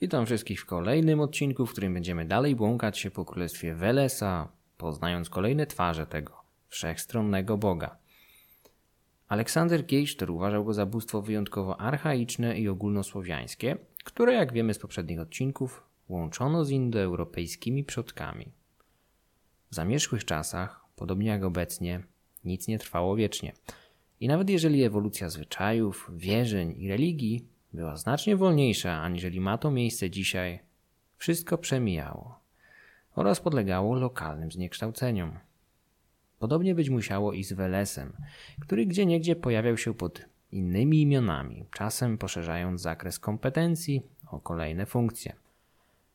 Witam wszystkich w kolejnym odcinku, w którym będziemy dalej błąkać się po królestwie Welesa, poznając kolejne twarze tego wszechstronnego Boga. Aleksander Geisztor uważał go za bóstwo wyjątkowo archaiczne i ogólnosłowiańskie, które, jak wiemy z poprzednich odcinków, łączono z indoeuropejskimi przodkami. W zamierzchłych czasach, podobnie jak obecnie, nic nie trwało wiecznie. I nawet jeżeli ewolucja zwyczajów, wierzeń i religii była znacznie wolniejsza, aniżeli ma to miejsce dzisiaj, wszystko przemijało oraz podlegało lokalnym zniekształceniom. Podobnie być musiało i z Welesem, który gdzieniegdzie pojawiał się pod innymi imionami, czasem poszerzając zakres kompetencji o kolejne funkcje.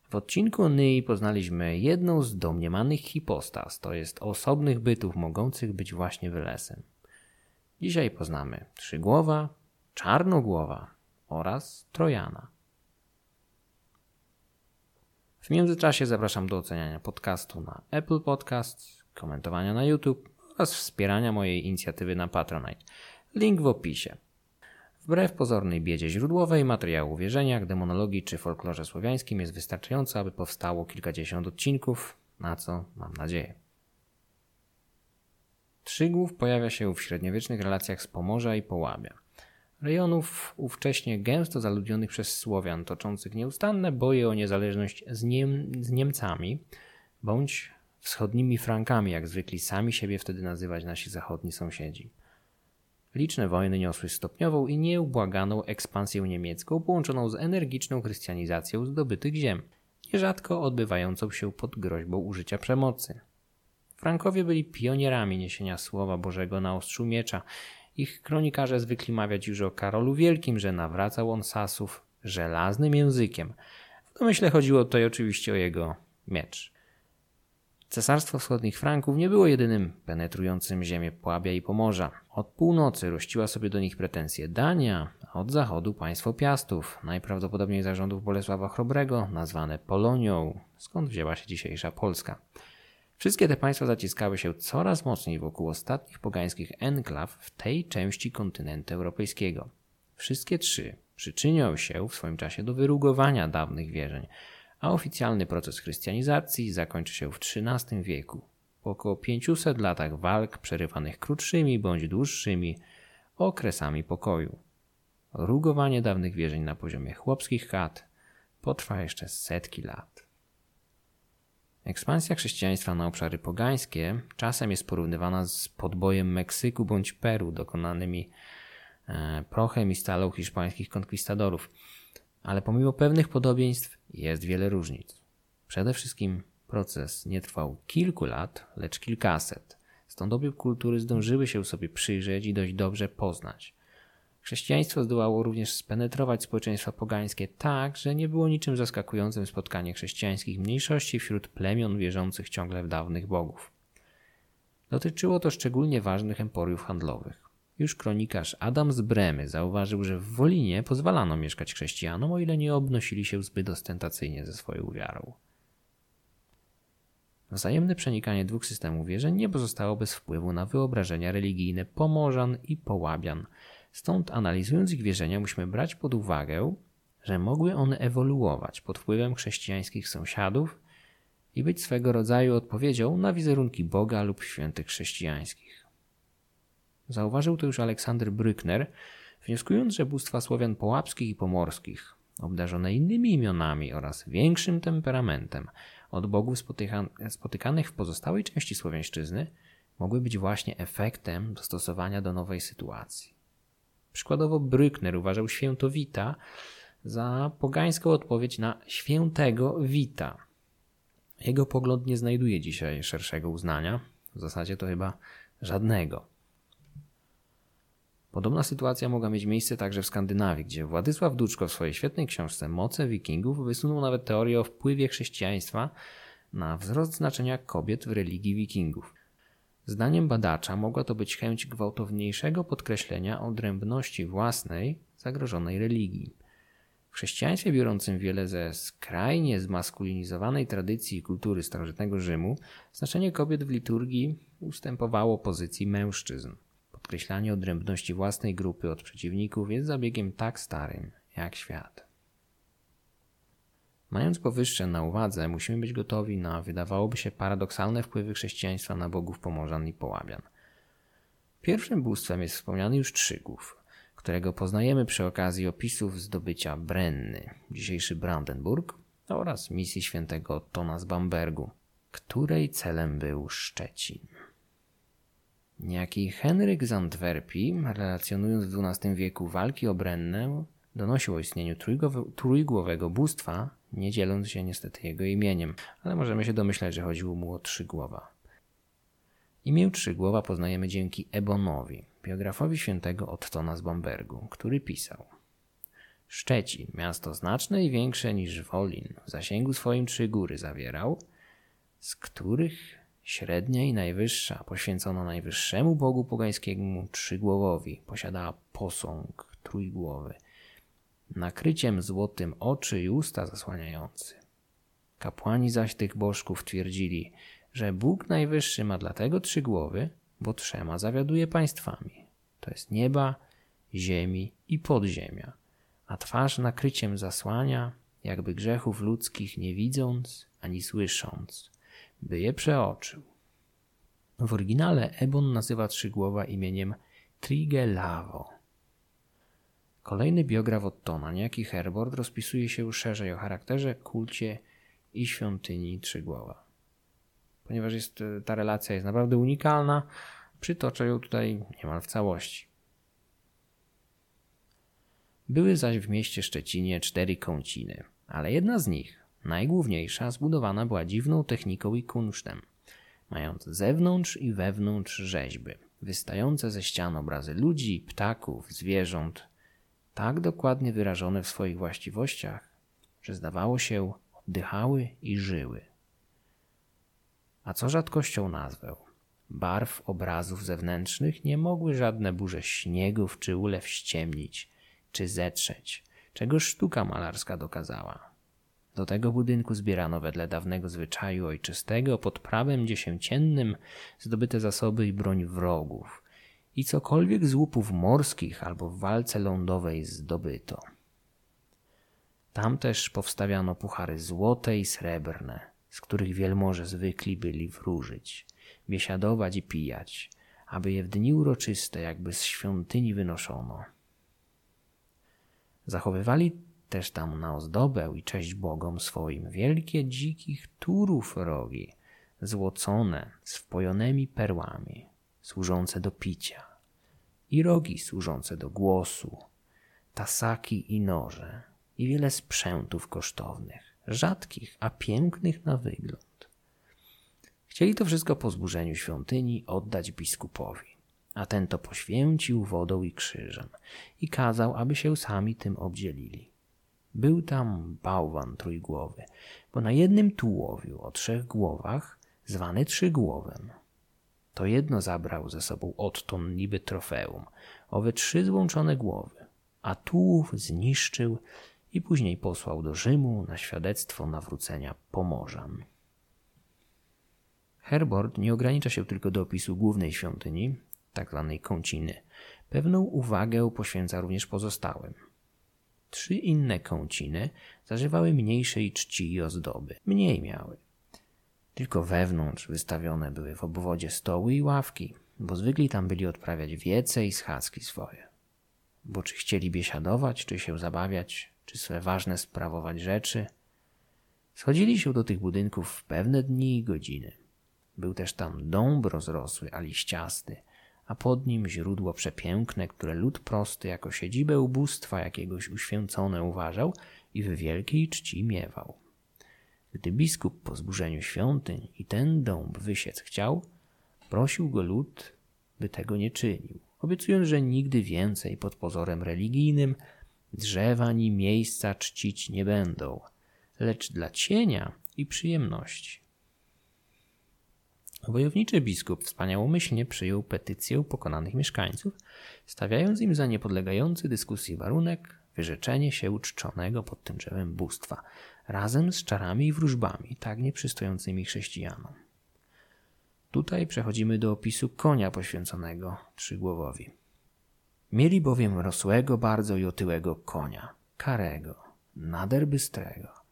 W odcinku Nyi poznaliśmy jedną z domniemanych hipostas, to jest osobnych bytów mogących być właśnie Welesem. Dzisiaj poznamy Trzygłowa, Czarnogłowa oraz Trojana. W międzyczasie zapraszam do oceniania podcastu na Apple Podcasts, komentowania na YouTube oraz wspierania mojej inicjatywy na Patronite. Link w opisie. Wbrew pozornej biedzie źródłowej, materiału wierzeniach, demonologii czy folklorze słowiańskim jest wystarczająco, aby powstało kilkadziesiąt odcinków, na co mam nadzieję. Trzygłów pojawia się w średniowiecznych relacjach z Pomorza i Połabia. Rejonów ówcześnie gęsto zaludnionych przez Słowian, toczących nieustanne boje o niezależność z, Niem z Niemcami, bądź wschodnimi Frankami, jak zwykli sami siebie wtedy nazywać nasi zachodni sąsiedzi. Liczne wojny niosły stopniową i nieubłaganą ekspansję niemiecką, połączoną z energiczną chrystianizacją zdobytych ziem, nierzadko odbywającą się pod groźbą użycia przemocy. Frankowie byli pionierami niesienia Słowa Bożego na ostrzu miecza. Ich kronikarze zwykli mawiać już o Karolu Wielkim, że nawracał on Sasów żelaznym językiem. W domyśle chodziło tutaj oczywiście o jego miecz. Cesarstwo Wschodnich Franków nie było jedynym penetrującym ziemię Płabia i Pomorza. Od północy rościła sobie do nich pretensje Dania, a od zachodu państwo Piastów, najprawdopodobniej zarządów Bolesława Chrobrego, nazwane Polonią, skąd wzięła się dzisiejsza Polska. Wszystkie te państwa zaciskały się coraz mocniej wokół ostatnich pogańskich enklaw w tej części kontynentu europejskiego. Wszystkie trzy przyczynią się w swoim czasie do wyrugowania dawnych wierzeń, a oficjalny proces chrystianizacji zakończy się w XIII wieku, po około 500 latach walk przerywanych krótszymi bądź dłuższymi okresami pokoju. Rugowanie dawnych wierzeń na poziomie chłopskich chat potrwa jeszcze setki lat. Ekspansja chrześcijaństwa na obszary pogańskie czasem jest porównywana z podbojem Meksyku bądź Peru dokonanymi e, prochem i stalą hiszpańskich konkwistadorów. Ale pomimo pewnych podobieństw jest wiele różnic. Przede wszystkim proces nie trwał kilku lat, lecz kilkaset. Stąd obie kultury zdążyły się sobie przyjrzeć i dość dobrze poznać. Chrześcijaństwo zdołało również spenetrować społeczeństwa pogańskie tak, że nie było niczym zaskakującym spotkanie chrześcijańskich mniejszości wśród plemion wierzących ciągle w dawnych bogów. Dotyczyło to szczególnie ważnych emporiów handlowych. Już kronikarz Adam z Bremy zauważył, że w Wolinie pozwalano mieszkać chrześcijanom, o ile nie obnosili się zbyt ostentacyjnie ze swoją wiarą. Wzajemne przenikanie dwóch systemów wierzeń nie pozostało bez wpływu na wyobrażenia religijne Pomorzan i Połabian. Stąd analizując ich wierzenia musimy brać pod uwagę, że mogły one ewoluować pod wpływem chrześcijańskich sąsiadów i być swego rodzaju odpowiedzią na wizerunki Boga lub świętych chrześcijańskich. Zauważył to już Aleksander Brückner, wnioskując, że bóstwa Słowian połapskich i pomorskich, obdarzone innymi imionami oraz większym temperamentem od bogów spotyka spotykanych w pozostałej części Słowiańszczyzny, mogły być właśnie efektem dostosowania do nowej sytuacji. Przykładowo Brückner uważał świętowita za pogańską odpowiedź na świętego wita. Jego pogląd nie znajduje dzisiaj szerszego uznania, w zasadzie to chyba żadnego. Podobna sytuacja mogła mieć miejsce także w Skandynawii, gdzie Władysław Duczko w swojej świetnej książce Moce Wikingów wysunął nawet teorię o wpływie chrześcijaństwa na wzrost znaczenia kobiet w religii Wikingów. Zdaniem badacza mogła to być chęć gwałtowniejszego podkreślenia odrębności własnej zagrożonej religii. W chrześcijaństwie biorącym wiele ze skrajnie zmaskulinizowanej tradycji i kultury starożytnego Rzymu, znaczenie kobiet w liturgii ustępowało pozycji mężczyzn. Podkreślanie odrębności własnej grupy od przeciwników jest zabiegiem tak starym jak świat. Mając powyższe na uwadze, musimy być gotowi na wydawałoby się paradoksalne wpływy chrześcijaństwa na bogów Pomorzan i Połabian. Pierwszym bóstwem jest wspomniany już Trzygów, którego poznajemy przy okazji opisów zdobycia Brenny, dzisiejszy Brandenburg, oraz misji świętego Ottona z Bambergu, której celem był Szczecin. Niejaki Henryk z Antwerpii, relacjonując w XII wieku walki o Brennę, donosił o istnieniu trójgłowego bóstwa, nie dzieląc się niestety jego imieniem, ale możemy się domyślać, że chodziło mu o Trzygłowa. Imię Trzygłowa poznajemy dzięki Ebonowi, biografowi świętego Ottona z Bambergu, który pisał Szczecin, miasto znaczne i większe niż Wolin, w zasięgu swoim trzy góry zawierał, z których średnia i najwyższa, poświęcona najwyższemu bogu pogańskiemu Trzygłowowi, posiadała posąg trójgłowy, nakryciem złotym oczy i usta zasłaniający. Kapłani zaś tych bożków twierdzili, że Bóg Najwyższy ma dlatego trzy głowy, bo trzema zawiaduje państwami. To jest nieba, ziemi i podziemia, a twarz nakryciem zasłania, jakby grzechów ludzkich nie widząc ani słysząc, by je przeoczył. W oryginale Ebon nazywa trzygłowa imieniem Trigelavo. Kolejny biograf Ottona, niejaki Herbord, rozpisuje się szerzej o charakterze, kulcie i świątyni Trzygłowa. Ponieważ jest, e, ta relacja jest naprawdę unikalna, przytoczę ją tutaj niemal w całości. Były zaś w mieście Szczecinie cztery kąciny, ale jedna z nich, najgłówniejsza, zbudowana była dziwną techniką i kunsztem, mając zewnątrz i wewnątrz rzeźby, wystające ze ścian obrazy ludzi, ptaków, zwierząt, tak dokładnie wyrażone w swoich właściwościach, że zdawało się oddychały i żyły. A co rzadkością nazwę? Barw obrazów zewnętrznych nie mogły żadne burze śniegów czy ulew ściemnić, czy zetrzeć, czego sztuka malarska dokazała. Do tego budynku zbierano wedle dawnego zwyczaju ojczystego pod prawem dziesięciennym zdobyte zasoby i broń wrogów i cokolwiek z łupów morskich albo w walce lądowej zdobyto. Tam też powstawiano puchary złote i srebrne, z których wielmoże zwykli byli wróżyć, biesiadować i pijać, aby je w dni uroczyste jakby z świątyni wynoszono. Zachowywali też tam na ozdobę i cześć bogom swoim wielkie dzikich turów rogi, złocone z wpojonymi perłami, służące do picia, i rogi służące do głosu, tasaki i noże, i wiele sprzętów kosztownych, rzadkich, a pięknych na wygląd. Chcieli to wszystko po zburzeniu świątyni oddać biskupowi a ten to poświęcił wodą i krzyżem i kazał, aby się sami tym obdzielili. Był tam bałwan trójgłowy, bo na jednym tułowiu o trzech głowach, zwany trzygłowem. To jedno zabrał ze sobą odton niby trofeum, owe trzy złączone głowy, a tułów zniszczył i później posłał do Rzymu na świadectwo nawrócenia Pomorzan. Herbord nie ogranicza się tylko do opisu głównej świątyni. Tak kąciny. Pewną uwagę poświęca również pozostałym. Trzy inne kąciny zażywały mniejszej czci i ozdoby. Mniej miały. Tylko wewnątrz wystawione były w obwodzie stoły i ławki, bo zwykli tam byli odprawiać wiece i schadzki swoje. Bo czy chcieli biesiadować, czy się zabawiać, czy swe ważne sprawować rzeczy, schodzili się do tych budynków w pewne dni i godziny. Był też tam dąb rozrosły, a liściasty – a pod nim źródło przepiękne, które lud prosty jako siedzibę ubóstwa jakiegoś uświęcone uważał i w wielkiej czci miewał. Gdy biskup po zburzeniu świątyń i ten dąb wysiec chciał, prosił go lud, by tego nie czynił, obiecując, że nigdy więcej pod pozorem religijnym drzewa ani miejsca czcić nie będą, lecz dla cienia i przyjemności. Wojowniczy biskup wspaniałomyślnie przyjął petycję pokonanych mieszkańców, stawiając im za niepodlegający dyskusji warunek wyrzeczenie się uczczonego pod tym drzewem bóstwa, razem z czarami i wróżbami, tak nieprzystojącymi chrześcijanom. Tutaj przechodzimy do opisu konia poświęconego Trzygłowowi. Mieli bowiem rosłego bardzo i otyłego konia, karego, nader bystrego,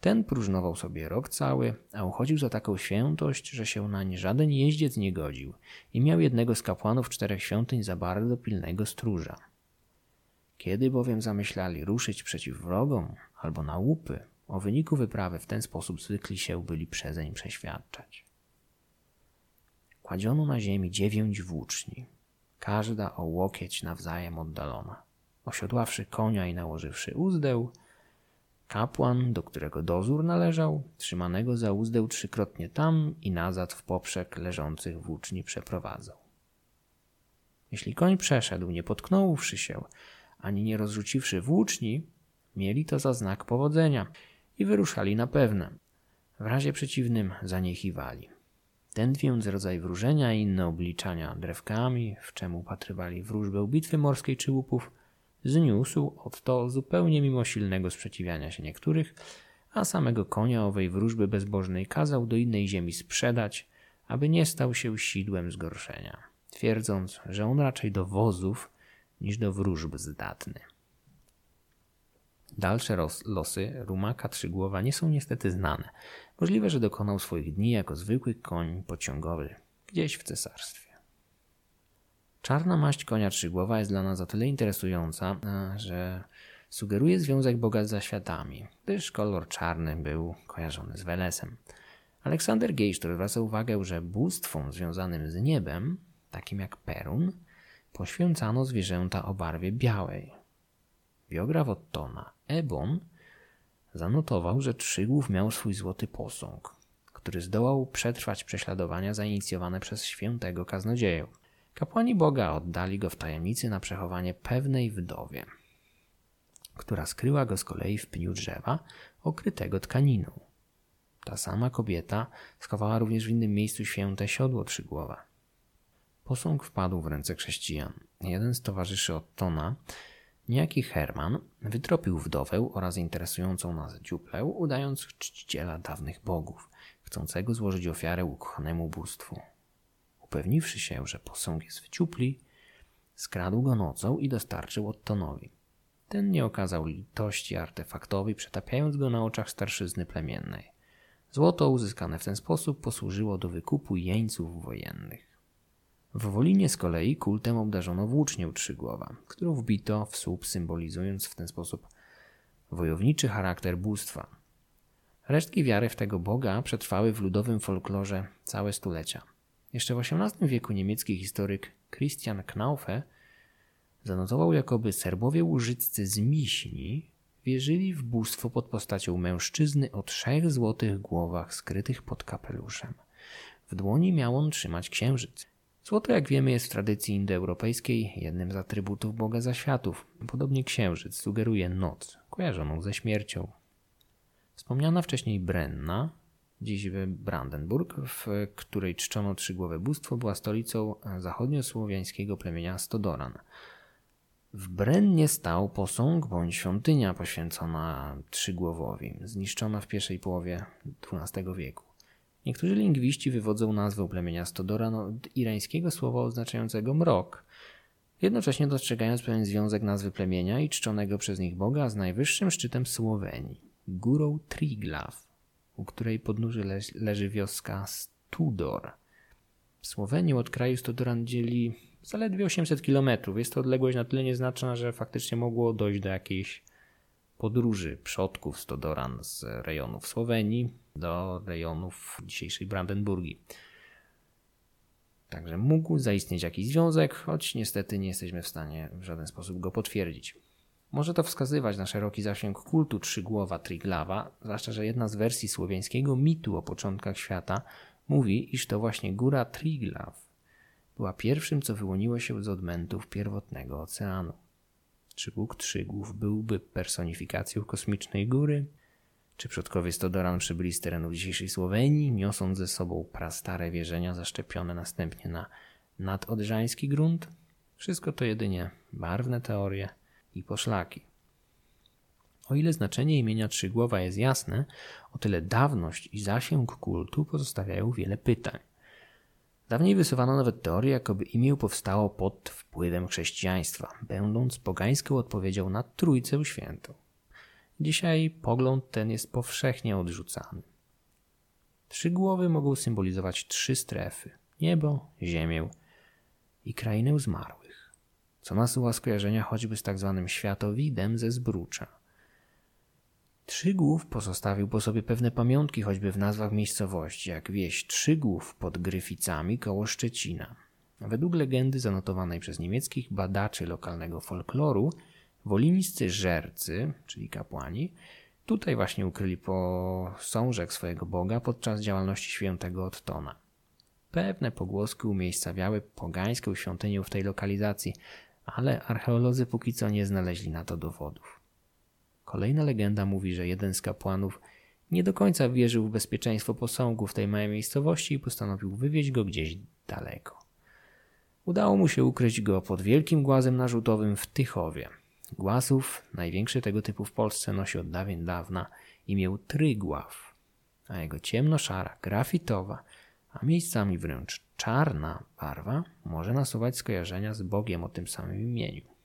Ten próżnował sobie rok cały, a uchodził za taką świętość, że się nań żaden jeździec nie godził i miał jednego z kapłanów czterech świątyń za bardzo pilnego stróża. Kiedy bowiem zamyślali ruszyć przeciw wrogom albo na łupy, o wyniku wyprawy w ten sposób zwykli się byli przezeń przeświadczać. Kładziono na ziemi dziewięć włóczni, każda o łokieć nawzajem oddalona. Osiodławszy konia i nałożywszy uzdeł, kapłan, do którego dozór należał, trzymanego za uzdeł trzykrotnie tam i nazad w poprzek leżących włóczni przeprowadzał. Jeśli koń przeszedł, nie potknąwszy się, ani nie rozrzuciwszy włóczni, mieli to za znak powodzenia i wyruszali na pewne. W razie przeciwnym zaniechiwali. Ten więc rodzaj wróżenia i inne obliczania drewkami, w czemu upatrywali wróżbę bitwy morskiej czy łupów, zniósł od to zupełnie mimo silnego sprzeciwiania się niektórych, a samego konia owej wróżby bezbożnej kazał do innej ziemi sprzedać, aby nie stał się sidłem zgorszenia, twierdząc, że on raczej do wozów niż do wróżb zdatny. Dalsze losy rumaka trzygłowa nie są niestety znane. Możliwe, że dokonał swoich dni jako zwykły koń pociągowy gdzieś w cesarstwie. Czarna maść konia trzygłowa jest dla nas o tyle interesująca, że sugeruje związek Boga z zaświatami, gdyż kolor czarny był kojarzony z Welesem. Aleksander Geisztor zwraca uwagę, że bóstwom związanym z niebem, takim jak Perun, poświęcano zwierzęta o barwie białej. Biograf Ottona, Ebon, zanotował, że Trzygłów miał swój złoty posąg, który zdołał przetrwać prześladowania zainicjowane przez świętego kaznodzieję. Kapłani Boga oddali go w tajemnicy na przechowanie pewnej wdowie, która skryła go z kolei w pniu drzewa okrytego tkaniną. Ta sama kobieta schowała również w innym miejscu święte siodło trzygłowe. Posąg wpadł w ręce chrześcijan. Jeden z towarzyszy Ottona, niejaki Herman, wytropił wdowę oraz interesującą nas dziuplę, udając czciciela dawnych bogów, chcącego złożyć ofiarę ukochanemu bóstwu. Upewniwszy się, że posąg jest w dziupli, skradł go nocą i dostarczył Ottonowi. Ten nie okazał litości artefaktowi, przetapiając go na oczach starszyzny plemiennej. Złoto uzyskane w ten sposób posłużyło do wykupu jeńców wojennych. W Wolinie z kolei kultem obdarzono włócznię trzygłowa, którą wbito w słup symbolizując w ten sposób wojowniczy charakter bóstwa. Resztki wiary w tego boga przetrwały w ludowym folklorze całe stulecia. Jeszcze w XVIII wieku niemiecki historyk Christian Knaufe zanotował, jakoby Serbowie łużyccy z Miśni wierzyli w bóstwo pod postacią mężczyzny o trzech złotych głowach skrytych pod kapeluszem. W dłoni miał on trzymać księżyc. Złoto, jak wiemy, jest w tradycji indoeuropejskiej jednym z atrybutów Boga zaświatów. Podobnie księżyc sugeruje noc, kojarzoną ze śmiercią. Wspomniana wcześniej Brenna, dziś Brandenburg, w której czczono trzygłowe bóstwo, była stolicą zachodniosłowiańskiego plemienia Stodoran. W Brennie stał posąg bądź świątynia poświęcona trzygłowowi, zniszczona w pierwszej połowie XII wieku. Niektórzy lingwiści wywodzą nazwę plemienia Stodoran od irańskiego słowa oznaczającego mrok, jednocześnie dostrzegając pewien związek nazwy plemienia i czczonego przez nich Boga z najwyższym szczytem Słowenii, górą Triglav, u której podnóży le leży wioska Studor. Słowenię od kraju Stodoran dzieli zaledwie 800 km. Jest to odległość na tyle nieznaczna, że faktycznie mogło dojść do jakiejś podróży przodków Stodoran z rejonów Słowenii do rejonów dzisiejszej Brandenburgii. Także mógł zaistnieć jakiś związek, choć niestety nie jesteśmy w stanie w żaden sposób go potwierdzić. Może to wskazywać na szeroki zasięg kultu trzygłowa Triglawa, zwłaszcza, że jedna z wersji słowiańskiego mitu o początkach świata mówi, iż to właśnie góra Triglav była pierwszym, co wyłoniło się z odmętów pierwotnego oceanu. Czy Bóg Trzygłów byłby personifikacją kosmicznej góry? Czy przodkowie Stodoran przybyli z terenów dzisiejszej Słowenii, niosąc ze sobą prastare wierzenia zaszczepione następnie na nadodrzański grunt? Wszystko to jedynie barwne teorie i poszlaki. O ile znaczenie imienia Trzygłowa jest jasne, o tyle dawność i zasięg kultu pozostawiają wiele pytań. Dawniej wysuwano nawet teorię, jakoby imię powstało pod wpływem chrześcijaństwa, będąc pogańską odpowiedzią na Trójcę Świętą. Dzisiaj pogląd ten jest powszechnie odrzucany. Trzy głowy mogą symbolizować trzy strefy: niebo, ziemię i krainę zmarłych, co nasuwa skojarzenia choćby z tak zwanym światowidem ze Zbrucza. Trzygłów pozostawił po sobie pewne pamiątki choćby w nazwach miejscowości, jak wieś Trzygłów pod Gryficami koło Szczecina. Według legendy zanotowanej przez niemieckich badaczy lokalnego folkloru, woliniscy żercy, czyli kapłani, tutaj właśnie ukryli posążek swojego boga podczas działalności świętego Ottona. Pewne pogłoski umiejscawiały pogańską świątynię w tej lokalizacji, ale archeolodzy póki co nie znaleźli na to dowodów. Kolejna legenda mówi, że jeden z kapłanów nie do końca wierzył w bezpieczeństwo posągu w tej małej miejscowości i postanowił wywieźć go gdzieś daleko. Udało mu się ukryć go pod wielkim głazem narzutowym w Tychowie. Głazów, największy tego typu w Polsce, nosi od dawien dawna imię Trygław, a jego ciemnoszara, grafitowa, a miejscami wręcz czarna barwa może nasuwać skojarzenia z Bogiem o tym samym imieniu.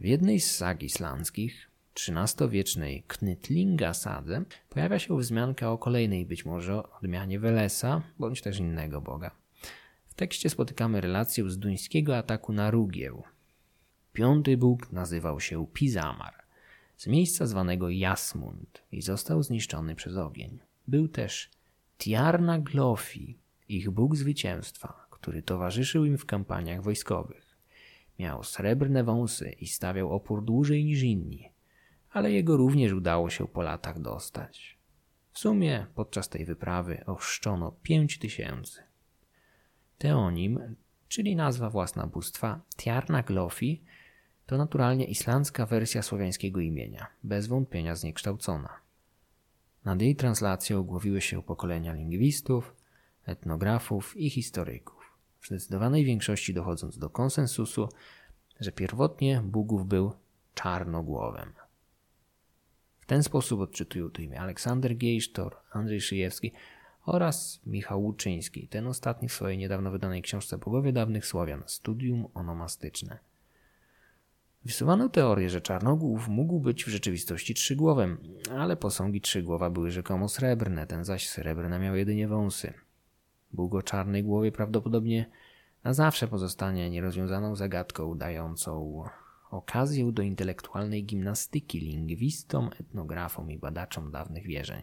W jednej z sag islandzkich, XIII-wiecznej Knytlinga sadze, pojawia się wzmianka o kolejnej być może odmianie Welesa, bądź też innego boga. W tekście spotykamy relację z duńskiego ataku na Rugieł. Piąty bóg nazywał się Pizamar, z miejsca zwanego Jasmund i został zniszczony przez ogień. Był też Tiarna Glofi, ich bóg zwycięstwa, który towarzyszył im w kampaniach wojskowych. Miał srebrne wąsy i stawiał opór dłużej niż inni, ale jego również udało się po latach dostać. W sumie podczas tej wyprawy ochrzczono pięć tysięcy. Teonim, czyli nazwa własna bóstwa Tiarna Glofi, to naturalnie islandzka wersja słowiańskiego imienia, bez wątpienia zniekształcona. Nad jej translacją ogłowiły się pokolenia lingwistów, etnografów i historyków, w zdecydowanej większości dochodząc do konsensusu, że pierwotnie Bugów był czarnogłowem. W ten sposób odczytują to imię Aleksander Gejsztor, Andrzej Szyjewski oraz Michał Łuczyński, ten ostatni w swojej niedawno wydanej książce Bogowie dawnych Słowian, studium onomastyczne. Wysuwano teorię, że Czarnogłów mógł być w rzeczywistości trzygłowem, ale posągi trzygłowa były rzekomo srebrne, ten zaś srebrne miał jedynie wąsy. Bóg o czarnej głowie prawdopodobnie na zawsze pozostanie nierozwiązaną zagadką dającą okazję do intelektualnej gimnastyki lingwistom, etnografom i badaczom dawnych wierzeń.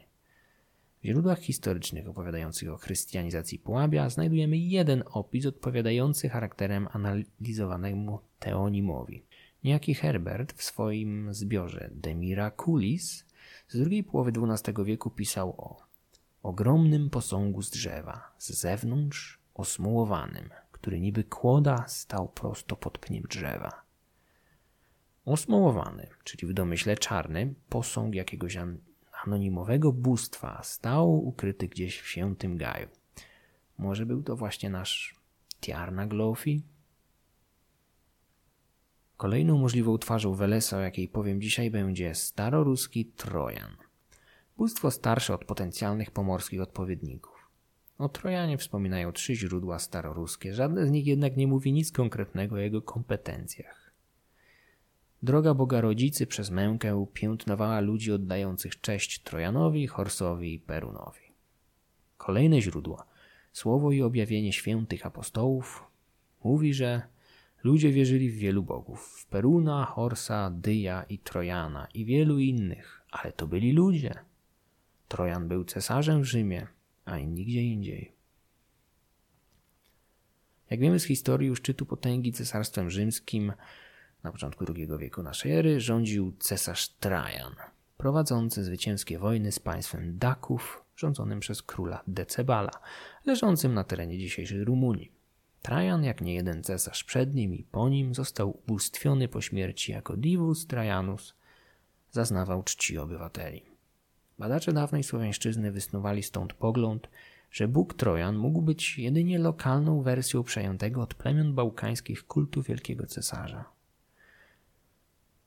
W źródłach historycznych opowiadających o chrystianizacji Połabia znajdujemy jeden opis odpowiadający charakterem analizowanemu teonimowi. Niejaki Herbert w swoim zbiorze De Miraculis z drugiej połowy XII wieku pisał o ogromnym posągu z drzewa, z zewnątrz osmułowanym, który niby kłoda stał prosto pod pniem drzewa. Osmułowany, czyli w domyśle czarny, posąg jakiegoś anonimowego bóstwa stał ukryty gdzieś w świętym gaju. Może był to właśnie nasz Tiarna Glofi? Kolejną możliwą twarzą Welesa, o jakiej powiem dzisiaj, będzie staroruski Trojan. Bóstwo starsze od potencjalnych pomorskich odpowiedników. O Trojanie wspominają trzy źródła staroruskie, żadne z nich jednak nie mówi nic konkretnego o jego kompetencjach. Droga Boga Rodzicy przez mękę piętnowała ludzi oddających cześć Trojanowi, Horsowi i Perunowi. Kolejne źródła, słowo i objawienie świętych apostołów, mówi, że ludzie wierzyli w wielu bogów, w Peruna, Horsa, Dyja i Trojana i wielu innych, ale to byli ludzie. Trojan był cesarzem w Rzymie, a inni gdzie indziej. Jak wiemy z historii, u szczytu potęgi cesarstwem rzymskim na początku II wieku naszej ery rządził cesarz Trajan, prowadzący zwycięskie wojny z państwem Daków, rządzonym przez króla Decebala, leżącym na terenie dzisiejszej Rumunii. Trajan, jak nie jeden cesarz przed nim i po nim, został ubóstwiony po śmierci jako divus Trajanus, zaznawał czci obywateli. Badacze dawnej słowiańszczyzny wysnuwali stąd pogląd, że Bóg Trojan mógł być jedynie lokalną wersją przejętego od plemion bałkańskich kultu wielkiego cesarza.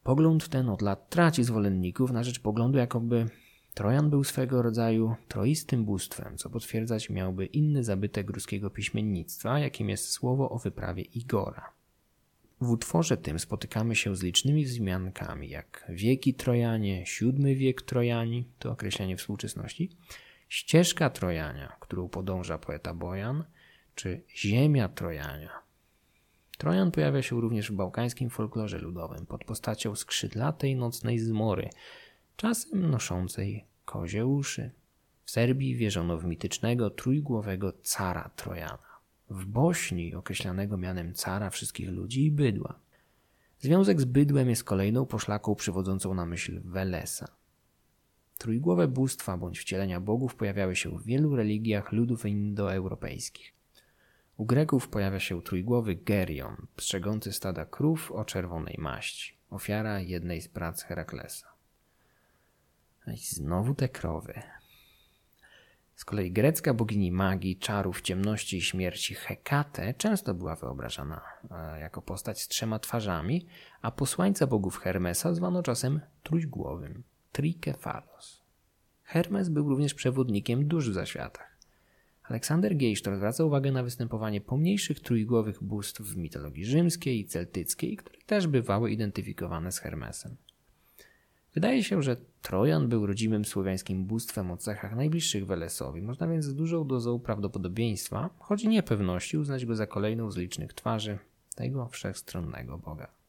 Pogląd ten od lat traci zwolenników na rzecz poglądu, jakoby Trojan był swego rodzaju troistym bóstwem, co potwierdzać miałby inny zabytek ruskiego piśmiennictwa, jakim jest słowo o wyprawie Igora. W utworze tym spotykamy się z licznymi wzmiankami, jak wieki Trojanie, siódmy wiek Trojani, to określenie współczesności, ścieżka Trojania, którą podąża poeta Bojan, czy ziemia Trojania. Trojan pojawia się również w bałkańskim folklorze ludowym pod postacią skrzydlatej nocnej zmory, czasem noszącej kozie uszy. W Serbii wierzono w mitycznego trójgłowego cara Trojana. W Bośni określanego mianem cara wszystkich ludzi i bydła. Związek z bydłem jest kolejną poszlaką przywodzącą na myśl Welesa. Trójgłowe bóstwa bądź wcielenia bogów pojawiały się w wielu religiach ludów indoeuropejskich. U Greków pojawia się trójgłowy Gerion, strzegący stada krów o czerwonej maści, ofiara jednej z prac Heraklesa. I znowu te krowy. Z kolei grecka bogini magii, czarów, ciemności i śmierci Hekate często była wyobrażana e, jako postać z trzema twarzami, a posłańca bogów Hermesa zwano czasem trójgłowym Trikefalos. Hermes był również przewodnikiem dusz w zaświatach. Aleksander Geisztor zwraca uwagę na występowanie pomniejszych trójgłowych bóstw w mitologii rzymskiej i celtyckiej, które też bywały identyfikowane z Hermesem. Wydaje się, że Trojan był rodzimym słowiańskim bóstwem o cechach najbliższych Welesowi. Można więc z dużą dozą prawdopodobieństwa, choć niepewności, uznać go za kolejną z licznych twarzy tego wszechstronnego Boga.